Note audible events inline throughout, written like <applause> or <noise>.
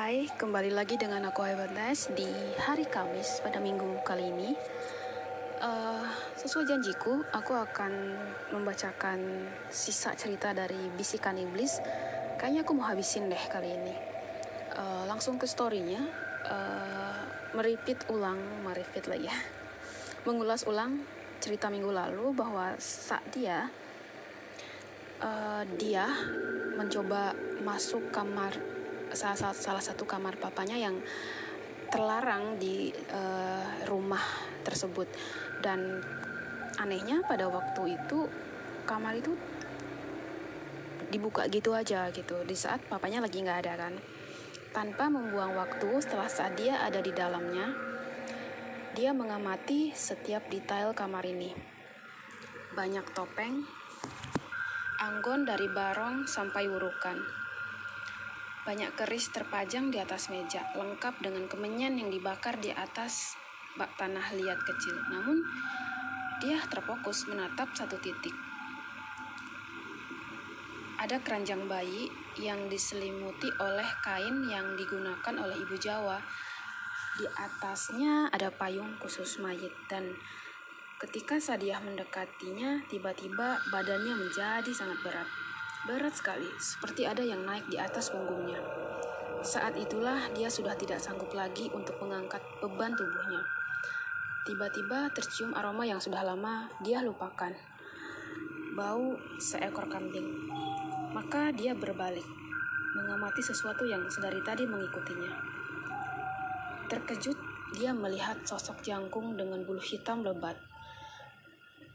Hai, kembali lagi dengan aku Heaveness di hari Kamis pada minggu kali ini. Uh, sesuai janjiku, aku akan membacakan sisa cerita dari Bisikan Iblis. Kayaknya aku mau habisin deh kali ini. Uh, langsung ke storynya, uh, meripit ulang, meripit lagi ya. <laughs> Mengulas ulang cerita minggu lalu bahwa saat dia, uh, dia mencoba masuk kamar salah, salah satu kamar papanya yang terlarang di uh, rumah tersebut. Dan anehnya pada waktu itu kamar itu dibuka gitu aja gitu di saat papanya lagi nggak ada kan. Tanpa membuang waktu setelah saat dia ada di dalamnya dia mengamati setiap detail kamar ini. Banyak topeng anggon dari barong sampai urukan banyak keris terpajang di atas meja, lengkap dengan kemenyan yang dibakar di atas bak tanah liat kecil. Namun, dia terfokus menatap satu titik. Ada keranjang bayi yang diselimuti oleh kain yang digunakan oleh ibu Jawa. Di atasnya ada payung khusus mayit dan ketika Sadiah mendekatinya, tiba-tiba badannya menjadi sangat berat. Berat sekali, seperti ada yang naik di atas punggungnya. Saat itulah dia sudah tidak sanggup lagi untuk mengangkat beban tubuhnya. Tiba-tiba tercium aroma yang sudah lama dia lupakan. Bau seekor kambing. Maka dia berbalik, mengamati sesuatu yang sedari tadi mengikutinya. Terkejut, dia melihat sosok jangkung dengan bulu hitam lebat.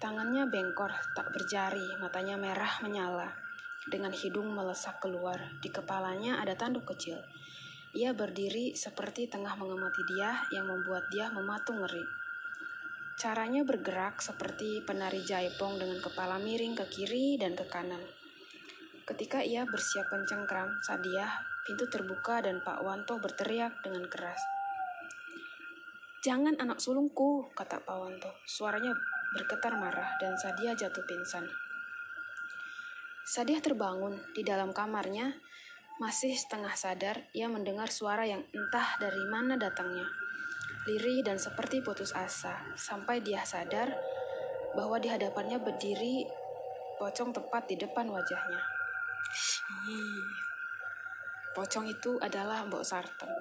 Tangannya bengkor, tak berjari, matanya merah menyala dengan hidung melesak keluar. Di kepalanya ada tanduk kecil. Ia berdiri seperti tengah mengamati dia yang membuat dia mematung ngeri. Caranya bergerak seperti penari jaipong dengan kepala miring ke kiri dan ke kanan. Ketika ia bersiap mencengkram, Sadia, pintu terbuka dan Pak Wanto berteriak dengan keras. Jangan anak sulungku, kata Pak Wanto. Suaranya bergetar marah dan Sadia jatuh pingsan. Sadiah terbangun di dalam kamarnya, masih setengah sadar, ia mendengar suara yang entah dari mana datangnya. Lirih dan seperti putus asa, sampai dia sadar bahwa di hadapannya berdiri pocong tepat di depan wajahnya. Pocong itu adalah Mbok Sartem.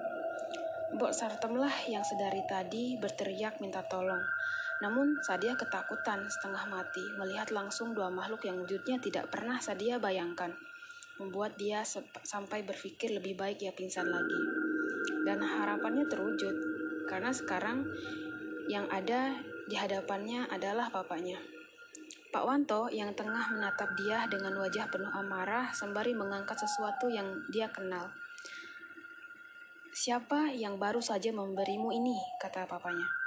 Mbok Sartemlah yang sedari tadi berteriak minta tolong namun Sadia ketakutan setengah mati melihat langsung dua makhluk yang wujudnya tidak pernah Sadia bayangkan. Membuat dia sampai berpikir lebih baik ya pingsan lagi. Dan harapannya terwujud karena sekarang yang ada di hadapannya adalah papanya. Pak Wanto yang tengah menatap dia dengan wajah penuh amarah sembari mengangkat sesuatu yang dia kenal. Siapa yang baru saja memberimu ini? kata papanya.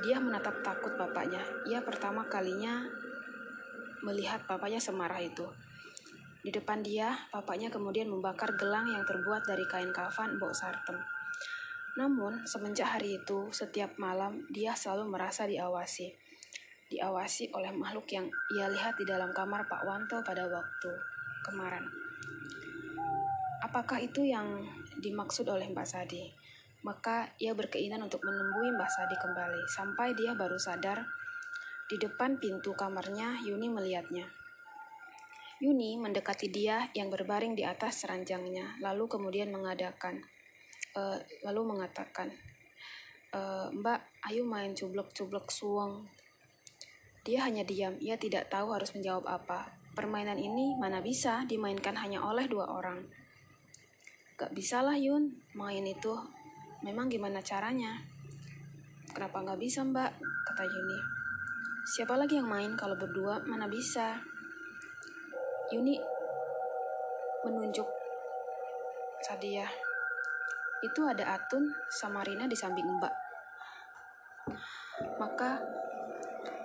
Dia menatap takut bapaknya. Ia pertama kalinya melihat bapaknya semarah itu. Di depan dia, bapaknya kemudian membakar gelang yang terbuat dari kain kafan Mbok Sartem. Namun, semenjak hari itu, setiap malam dia selalu merasa diawasi. Diawasi oleh makhluk yang ia lihat di dalam kamar Pak Wanto pada waktu kemarin. Apakah itu yang dimaksud oleh Mbak Sadi? Maka ia berkeinginan untuk menemui Mbah Sadi kembali, sampai dia baru sadar di depan pintu kamarnya Yuni melihatnya. Yuni mendekati dia yang berbaring di atas ranjangnya, lalu kemudian mengadakan, uh, lalu mengatakan, uh, Mbak, ayo main cublok-cublok suwong. Dia hanya diam, ia tidak tahu harus menjawab apa. Permainan ini mana bisa dimainkan hanya oleh dua orang. Gak bisalah Yun, main itu Memang gimana caranya? Kenapa nggak bisa mbak? Kata Yuni. Siapa lagi yang main kalau berdua? Mana bisa? Yuni menunjuk Sadia. Itu ada Atun sama Rina di samping mbak. Maka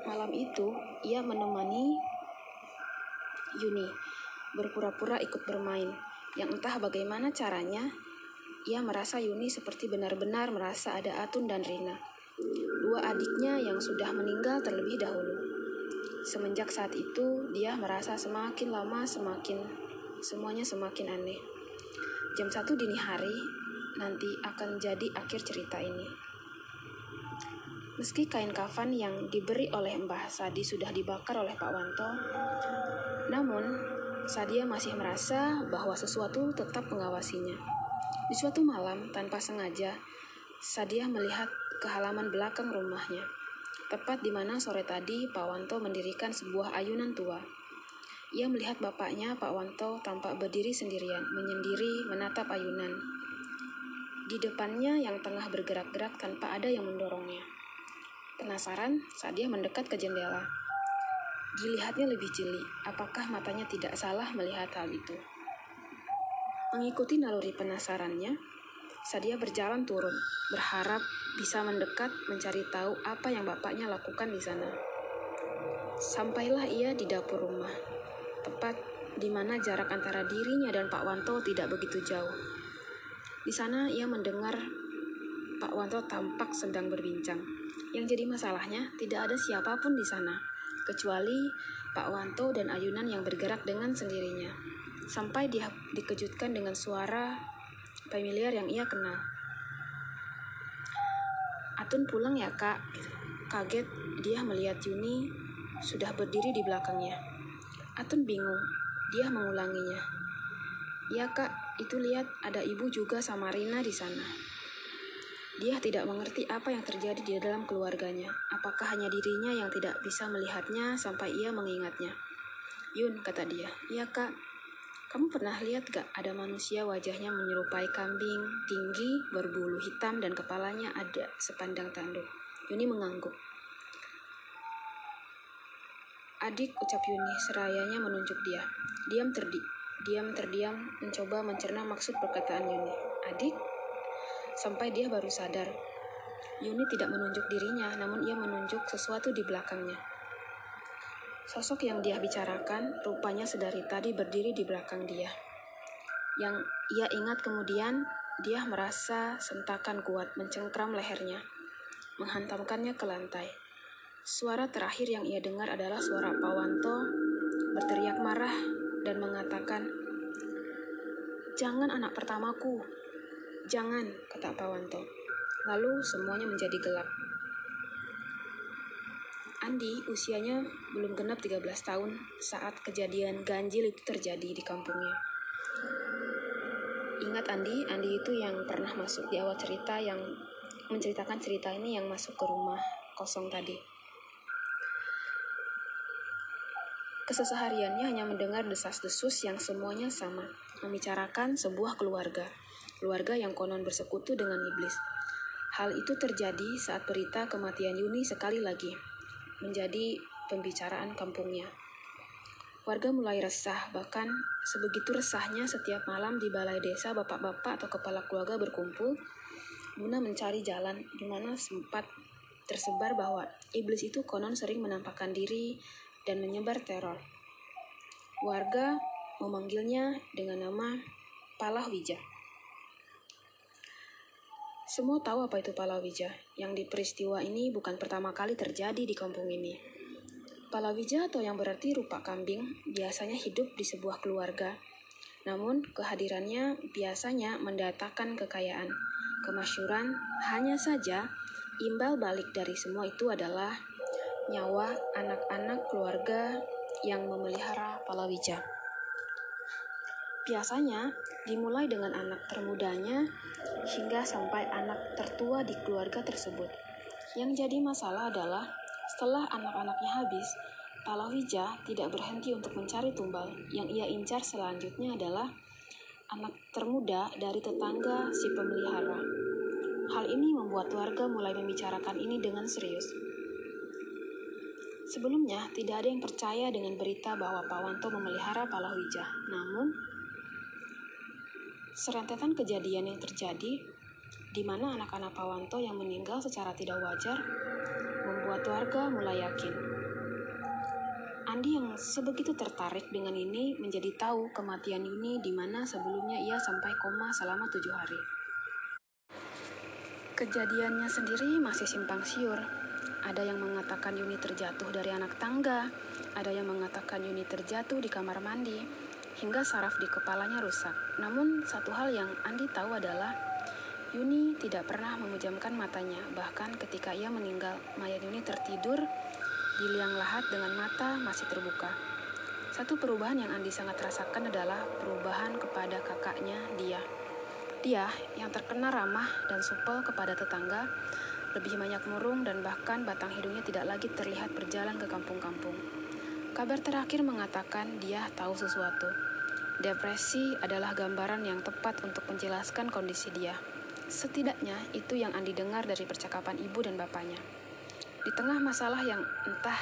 malam itu ia menemani Yuni berpura-pura ikut bermain yang entah bagaimana caranya ia merasa Yuni seperti benar-benar merasa ada Atun dan Rina, dua adiknya yang sudah meninggal terlebih dahulu. Semenjak saat itu, dia merasa semakin lama semakin semuanya semakin aneh. Jam satu dini hari, nanti akan jadi akhir cerita ini. Meski kain kafan yang diberi oleh Mbah Sadi sudah dibakar oleh Pak Wanto, namun Sadia masih merasa bahwa sesuatu tetap mengawasinya. Di suatu malam, tanpa sengaja, Sadia melihat ke halaman belakang rumahnya, tepat di mana sore tadi Pak Wanto mendirikan sebuah ayunan tua. Ia melihat bapaknya, Pak Wanto, tampak berdiri sendirian, menyendiri menatap ayunan. Di depannya yang tengah bergerak-gerak tanpa ada yang mendorongnya. Penasaran, Sadia mendekat ke jendela. Dilihatnya lebih jeli, apakah matanya tidak salah melihat hal itu? Mengikuti naluri penasarannya, Sadia berjalan turun, berharap bisa mendekat mencari tahu apa yang bapaknya lakukan di sana. Sampailah ia di dapur rumah, tepat di mana jarak antara dirinya dan Pak Wanto tidak begitu jauh. Di sana ia mendengar Pak Wanto tampak sedang berbincang. Yang jadi masalahnya tidak ada siapa pun di sana, kecuali Pak Wanto dan ayunan yang bergerak dengan sendirinya. Sampai dia dikejutkan dengan suara familiar yang ia kenal. Atun pulang ya kak. Kaget dia melihat Yuni sudah berdiri di belakangnya. Atun bingung, dia mengulanginya. Ya kak, itu lihat ada ibu juga sama Rina di sana. Dia tidak mengerti apa yang terjadi di dalam keluarganya. Apakah hanya dirinya yang tidak bisa melihatnya sampai ia mengingatnya? Yun, kata dia. Iya kak, kamu pernah lihat gak ada manusia wajahnya menyerupai kambing, tinggi, berbulu hitam, dan kepalanya ada sepandang tanduk? Yuni mengangguk. Adik, ucap Yuni, serayanya menunjuk dia. Diam terdi, diam terdiam, mencoba mencerna maksud perkataan Yuni. Adik? Sampai dia baru sadar. Yuni tidak menunjuk dirinya, namun ia menunjuk sesuatu di belakangnya. Sosok yang dia bicarakan rupanya sedari tadi berdiri di belakang dia. Yang ia ingat kemudian, dia merasa sentakan kuat mencengkram lehernya, menghantamkannya ke lantai. Suara terakhir yang ia dengar adalah suara Pawanto berteriak marah dan mengatakan, Jangan anak pertamaku, jangan, kata Pawanto. Lalu semuanya menjadi gelap. Andi usianya belum genap 13 tahun saat kejadian ganjil itu terjadi di kampungnya. Ingat Andi, Andi itu yang pernah masuk di awal cerita yang menceritakan cerita ini yang masuk ke rumah kosong tadi. Kesesehariannya hanya mendengar desas-desus yang semuanya sama, membicarakan sebuah keluarga, keluarga yang konon bersekutu dengan iblis. Hal itu terjadi saat berita kematian Yuni sekali lagi, menjadi pembicaraan kampungnya. Warga mulai resah, bahkan sebegitu resahnya setiap malam di balai desa bapak-bapak atau kepala keluarga berkumpul guna mencari jalan di mana sempat tersebar bahwa iblis itu konon sering menampakkan diri dan menyebar teror. Warga memanggilnya dengan nama Palahwija. Semua tahu apa itu Palawija, yang di peristiwa ini bukan pertama kali terjadi di kampung ini. Palawija atau yang berarti rupa kambing biasanya hidup di sebuah keluarga. Namun kehadirannya biasanya mendatangkan kekayaan, kemasyuran, hanya saja imbal balik dari semua itu adalah nyawa anak-anak keluarga yang memelihara Palawija. Biasanya dimulai dengan anak termudanya hingga sampai anak tertua di keluarga tersebut. Yang jadi masalah adalah setelah anak-anaknya habis, Palawija tidak berhenti untuk mencari tumbal. Yang ia incar selanjutnya adalah anak termuda dari tetangga si pemelihara. Hal ini membuat warga mulai membicarakan ini dengan serius. Sebelumnya, tidak ada yang percaya dengan berita bahwa Pawanto memelihara Palawija. Namun, Serentetan kejadian yang terjadi di mana anak-anak Pawanto yang meninggal secara tidak wajar membuat warga mulai yakin. Andi yang sebegitu tertarik dengan ini menjadi tahu kematian Yuni di mana sebelumnya ia sampai koma selama tujuh hari. Kejadiannya sendiri masih simpang siur. Ada yang mengatakan Yuni terjatuh dari anak tangga, ada yang mengatakan Yuni terjatuh di kamar mandi, hingga saraf di kepalanya rusak. Namun satu hal yang Andi tahu adalah Yuni tidak pernah memejamkan matanya, bahkan ketika ia meninggal, mayat Yuni tertidur di liang lahat dengan mata masih terbuka. Satu perubahan yang Andi sangat rasakan adalah perubahan kepada kakaknya dia. Dia yang terkena ramah dan supel kepada tetangga, lebih banyak murung dan bahkan batang hidungnya tidak lagi terlihat berjalan ke kampung-kampung. Kabar terakhir mengatakan dia tahu sesuatu. Depresi adalah gambaran yang tepat untuk menjelaskan kondisi dia. Setidaknya itu yang Andi dengar dari percakapan ibu dan bapaknya. Di tengah masalah yang entah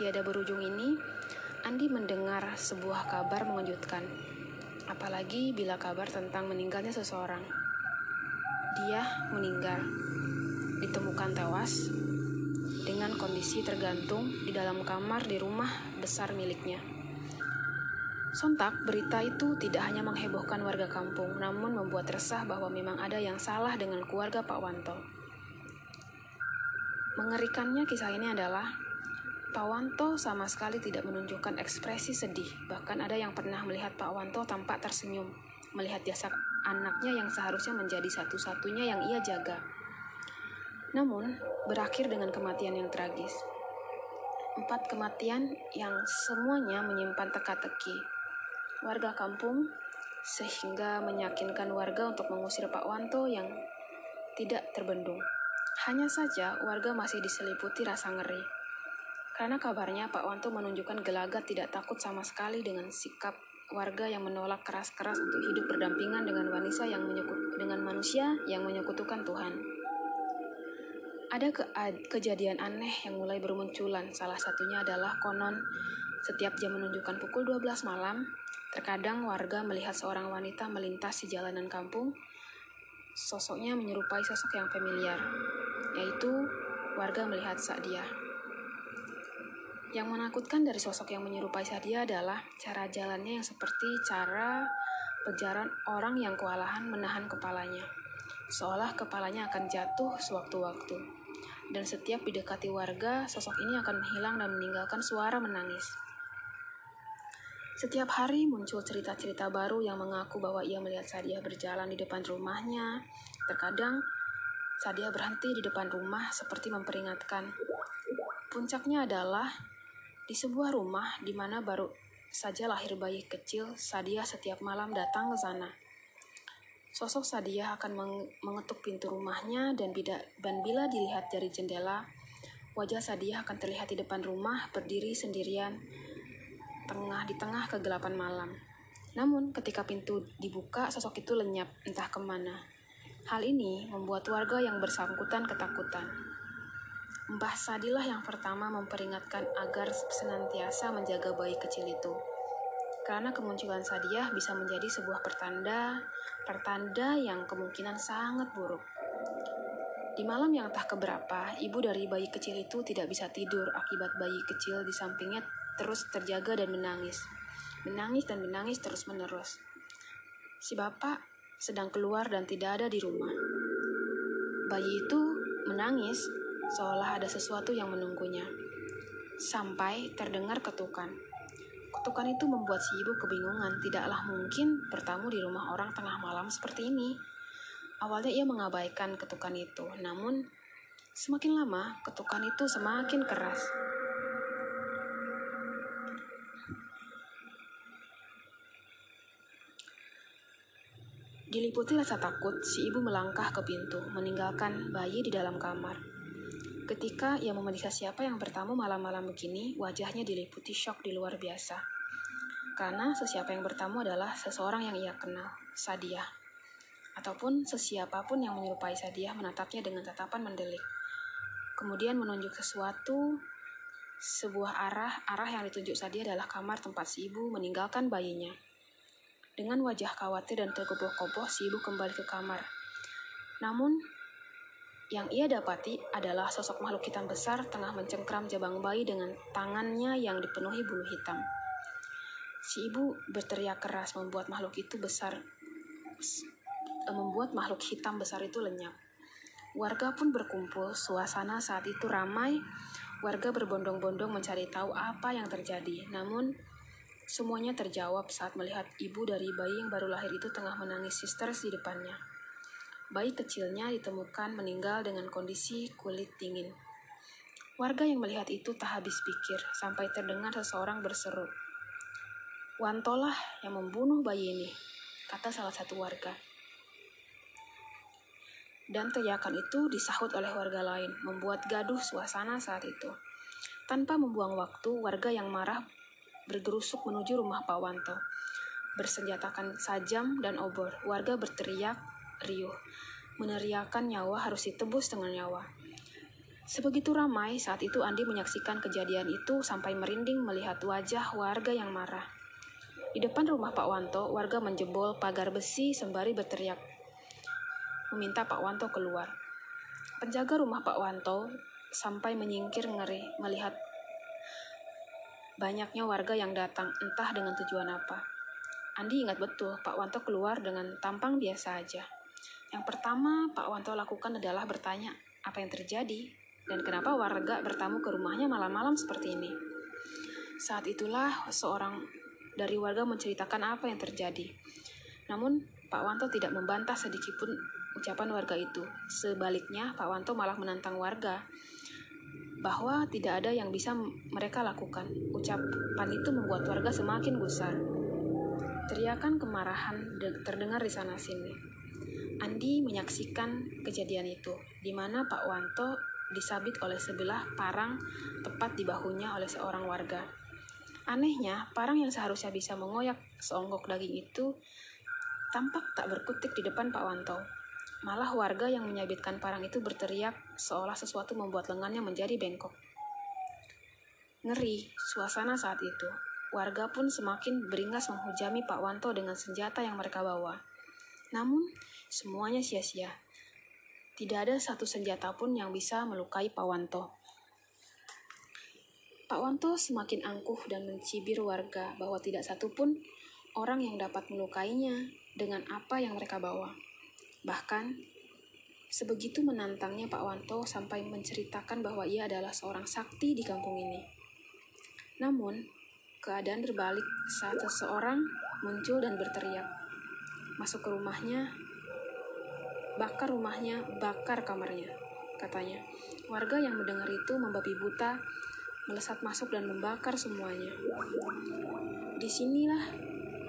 tiada berujung ini, Andi mendengar sebuah kabar mengejutkan. Apalagi bila kabar tentang meninggalnya seseorang. Dia meninggal, ditemukan tewas dengan kondisi tergantung di dalam kamar di rumah besar miliknya. Sontak, berita itu tidak hanya menghebohkan warga kampung, namun membuat resah bahwa memang ada yang salah dengan keluarga Pak Wanto. Mengerikannya kisah ini adalah Pak Wanto sama sekali tidak menunjukkan ekspresi sedih, bahkan ada yang pernah melihat Pak Wanto tampak tersenyum, melihat jasa anaknya yang seharusnya menjadi satu-satunya yang ia jaga. Namun, berakhir dengan kematian yang tragis. Empat kematian yang semuanya menyimpan teka-teki, warga kampung sehingga meyakinkan warga untuk mengusir Pak Wanto yang tidak terbendung. Hanya saja warga masih diseliputi rasa ngeri. Karena kabarnya Pak Wanto menunjukkan gelagat tidak takut sama sekali dengan sikap warga yang menolak keras-keras untuk hidup berdampingan dengan wanita yang dengan manusia yang menyekutukan Tuhan. Ada ke kejadian aneh yang mulai bermunculan. Salah satunya adalah konon setiap jam menunjukkan pukul 12 malam, Terkadang warga melihat seorang wanita melintas di jalanan kampung. Sosoknya menyerupai sosok yang familiar, yaitu warga melihat Sadia. Yang menakutkan dari sosok yang menyerupai Sadia adalah cara jalannya yang seperti cara pejaran orang yang kewalahan menahan kepalanya. Seolah kepalanya akan jatuh sewaktu-waktu. Dan setiap didekati warga, sosok ini akan menghilang dan meninggalkan suara menangis. Setiap hari muncul cerita-cerita baru yang mengaku bahwa ia melihat Sadia berjalan di depan rumahnya. Terkadang Sadia berhenti di depan rumah seperti memperingatkan. Puncaknya adalah di sebuah rumah di mana baru saja lahir bayi kecil, Sadia setiap malam datang ke sana. Sosok Sadia akan mengetuk pintu rumahnya dan, dan bila dilihat dari jendela, wajah Sadia akan terlihat di depan rumah berdiri sendirian tengah di tengah kegelapan malam. Namun, ketika pintu dibuka, sosok itu lenyap entah ke mana. Hal ini membuat warga yang bersangkutan ketakutan. Mbah Sadilah yang pertama memperingatkan agar senantiasa menjaga bayi kecil itu. Karena kemunculan Sadiah bisa menjadi sebuah pertanda, pertanda yang kemungkinan sangat buruk. Di malam yang tak keberapa, ibu dari bayi kecil itu tidak bisa tidur akibat bayi kecil di sampingnya terus terjaga dan menangis. Menangis dan menangis terus-menerus. Si bapak sedang keluar dan tidak ada di rumah. Bayi itu menangis seolah ada sesuatu yang menunggunya. Sampai terdengar ketukan. Ketukan itu membuat si ibu kebingungan. Tidaklah mungkin bertamu di rumah orang tengah malam seperti ini. Awalnya ia mengabaikan ketukan itu, namun semakin lama ketukan itu semakin keras. Diliputi rasa takut, si ibu melangkah ke pintu, meninggalkan bayi di dalam kamar. Ketika ia memeriksa siapa yang bertamu malam-malam begini, wajahnya diliputi shock di luar biasa. Karena sesiapa yang bertamu adalah seseorang yang ia kenal, Sadia. Ataupun sesiapapun yang menyerupai Sadia menatapnya dengan tatapan mendelik. Kemudian menunjuk sesuatu, sebuah arah, arah yang ditunjuk Sadia adalah kamar tempat si ibu meninggalkan bayinya. Dengan wajah khawatir dan tergopoh-gopoh, si ibu kembali ke kamar. Namun, yang ia dapati adalah sosok makhluk hitam besar tengah mencengkram jabang bayi dengan tangannya yang dipenuhi bulu hitam. Si ibu berteriak keras membuat makhluk itu besar membuat makhluk hitam besar itu lenyap. Warga pun berkumpul, suasana saat itu ramai. Warga berbondong-bondong mencari tahu apa yang terjadi. Namun, Semuanya terjawab saat melihat ibu dari bayi yang baru lahir itu tengah menangis sisters di depannya. bayi kecilnya ditemukan meninggal dengan kondisi kulit dingin. Warga yang melihat itu tak habis pikir sampai terdengar seseorang berseru. Wantolah yang membunuh bayi ini, kata salah satu warga. Dan teriakan itu disahut oleh warga lain, membuat gaduh suasana saat itu. Tanpa membuang waktu, warga yang marah bergerusuk menuju rumah Pak Wanto. Bersenjatakan sajam dan obor, warga berteriak riuh. Meneriakan nyawa harus ditebus dengan nyawa. Sebegitu ramai, saat itu Andi menyaksikan kejadian itu sampai merinding melihat wajah warga yang marah. Di depan rumah Pak Wanto, warga menjebol pagar besi sembari berteriak meminta Pak Wanto keluar. Penjaga rumah Pak Wanto sampai menyingkir ngeri melihat banyaknya warga yang datang, entah dengan tujuan apa. Andi ingat betul, Pak Wanto keluar dengan tampang biasa aja. Yang pertama Pak Wanto lakukan adalah bertanya apa yang terjadi dan kenapa warga bertamu ke rumahnya malam-malam seperti ini. Saat itulah seorang dari warga menceritakan apa yang terjadi. Namun Pak Wanto tidak membantah sedikitpun ucapan warga itu. Sebaliknya, Pak Wanto malah menantang warga bahwa tidak ada yang bisa mereka lakukan. Ucapan itu membuat warga semakin gusar. Teriakan kemarahan terdengar di sana-sini. Andi menyaksikan kejadian itu, di mana Pak Wanto disabit oleh sebelah parang tepat di bahunya oleh seorang warga. Anehnya, parang yang seharusnya bisa mengoyak seonggok daging itu tampak tak berkutik di depan Pak Wanto. Malah warga yang menyabitkan parang itu berteriak seolah sesuatu membuat lengannya menjadi bengkok. Ngeri suasana saat itu. Warga pun semakin beringas menghujami Pak Wanto dengan senjata yang mereka bawa. Namun, semuanya sia-sia. Tidak ada satu senjata pun yang bisa melukai Pak Wanto. Pak Wanto semakin angkuh dan mencibir warga bahwa tidak satu pun orang yang dapat melukainya dengan apa yang mereka bawa. Bahkan, sebegitu menantangnya Pak Wanto sampai menceritakan bahwa ia adalah seorang sakti di kampung ini. Namun, keadaan berbalik saat seseorang muncul dan berteriak. Masuk ke rumahnya, bakar rumahnya, bakar kamarnya, katanya. Warga yang mendengar itu membabi buta, melesat masuk dan membakar semuanya. Di sinilah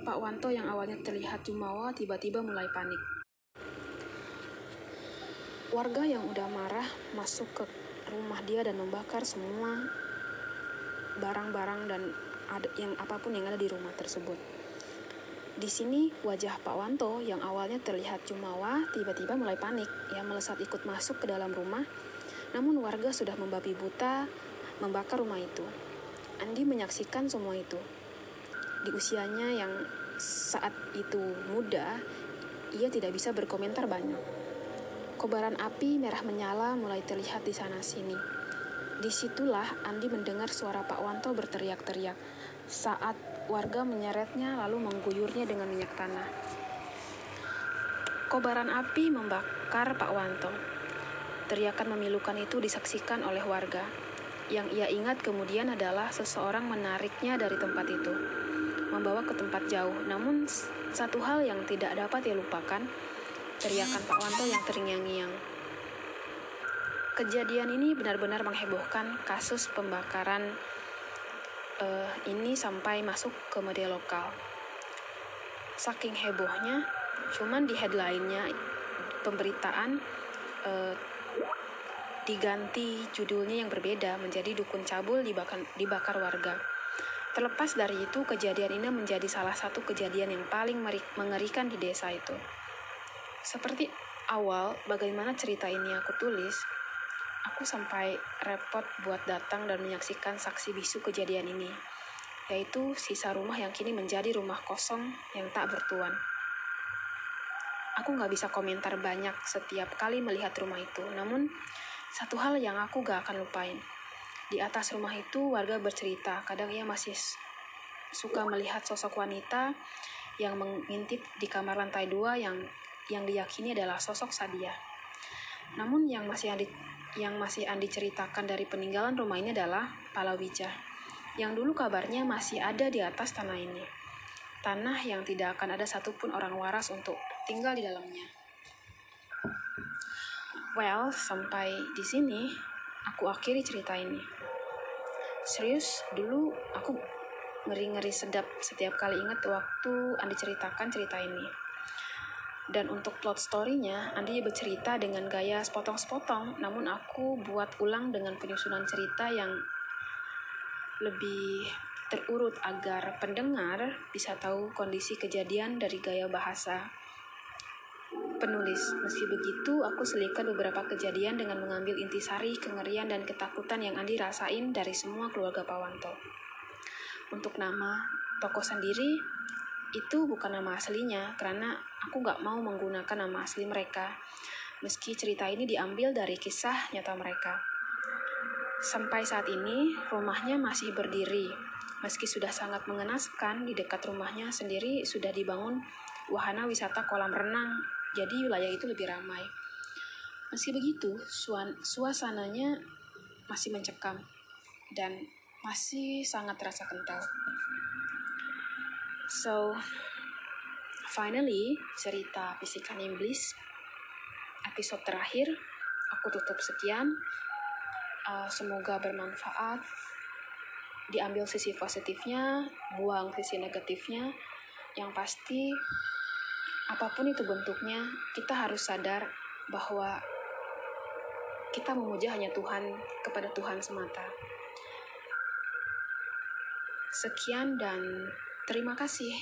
Pak Wanto yang awalnya terlihat jumawa tiba-tiba mulai panik. Warga yang udah marah masuk ke rumah dia dan membakar semua barang-barang dan ada yang apa pun yang ada di rumah tersebut. Di sini wajah Pak Wanto yang awalnya terlihat jumawa tiba-tiba mulai panik. Ia melesat ikut masuk ke dalam rumah. Namun warga sudah membabi buta membakar rumah itu. Andi menyaksikan semua itu. Di usianya yang saat itu muda, ia tidak bisa berkomentar banyak. Kobaran api merah menyala mulai terlihat di sana-sini. Di situlah Andi mendengar suara Pak Wanto berteriak-teriak saat warga menyeretnya lalu mengguyurnya dengan minyak tanah. Kobaran api membakar Pak Wanto. Teriakan memilukan itu disaksikan oleh warga. Yang ia ingat kemudian adalah seseorang menariknya dari tempat itu, membawa ke tempat jauh. Namun, satu hal yang tidak dapat ia lupakan, teriakan Pak Wanto yang terngiang-ngiang. Kejadian ini benar-benar menghebohkan kasus pembakaran uh, ini sampai masuk ke media lokal. Saking hebohnya, cuman di headline-nya pemberitaan uh, diganti judulnya yang berbeda menjadi dukun cabul dibakar, dibakar warga. Terlepas dari itu, kejadian ini menjadi salah satu kejadian yang paling mengerikan di desa itu. Seperti awal, bagaimana cerita ini aku tulis, aku sampai repot buat datang dan menyaksikan saksi bisu kejadian ini, yaitu sisa rumah yang kini menjadi rumah kosong yang tak bertuan. Aku nggak bisa komentar banyak setiap kali melihat rumah itu, namun satu hal yang aku gak akan lupain. Di atas rumah itu warga bercerita, kadang ia masih suka melihat sosok wanita yang mengintip di kamar lantai dua yang yang diyakini adalah sosok Sadia. Namun yang masih Andi, yang masih Andi ceritakan dari peninggalan rumah ini adalah Palawija, yang dulu kabarnya masih ada di atas tanah ini. Tanah yang tidak akan ada satupun orang waras untuk tinggal di dalamnya. Well, sampai di sini aku akhiri cerita ini. Serius, dulu aku ngeri-ngeri sedap setiap kali ingat waktu Andi ceritakan cerita ini. Dan untuk plot story-nya, Andi bercerita dengan gaya sepotong-sepotong, namun aku buat ulang dengan penyusunan cerita yang lebih terurut agar pendengar bisa tahu kondisi kejadian dari gaya bahasa penulis. Meski begitu, aku selipkan beberapa kejadian dengan mengambil intisari, kengerian, dan ketakutan yang Andi rasain dari semua keluarga Pawanto. Untuk nama tokoh sendiri, itu bukan nama aslinya, karena aku gak mau menggunakan nama asli mereka, meski cerita ini diambil dari kisah nyata mereka. Sampai saat ini, rumahnya masih berdiri. Meski sudah sangat mengenaskan, di dekat rumahnya sendiri sudah dibangun wahana wisata kolam renang jadi wilayah itu lebih ramai. Meski begitu, suasananya masih mencekam dan masih sangat terasa kental. So, finally, cerita Bisikan Iblis episode terakhir aku tutup sekian. Uh, semoga bermanfaat. Diambil sisi positifnya, buang sisi negatifnya. Yang pasti apa pun itu bentuknya, kita harus sadar bahwa kita memuja hanya Tuhan kepada Tuhan semata. Sekian dan terima kasih.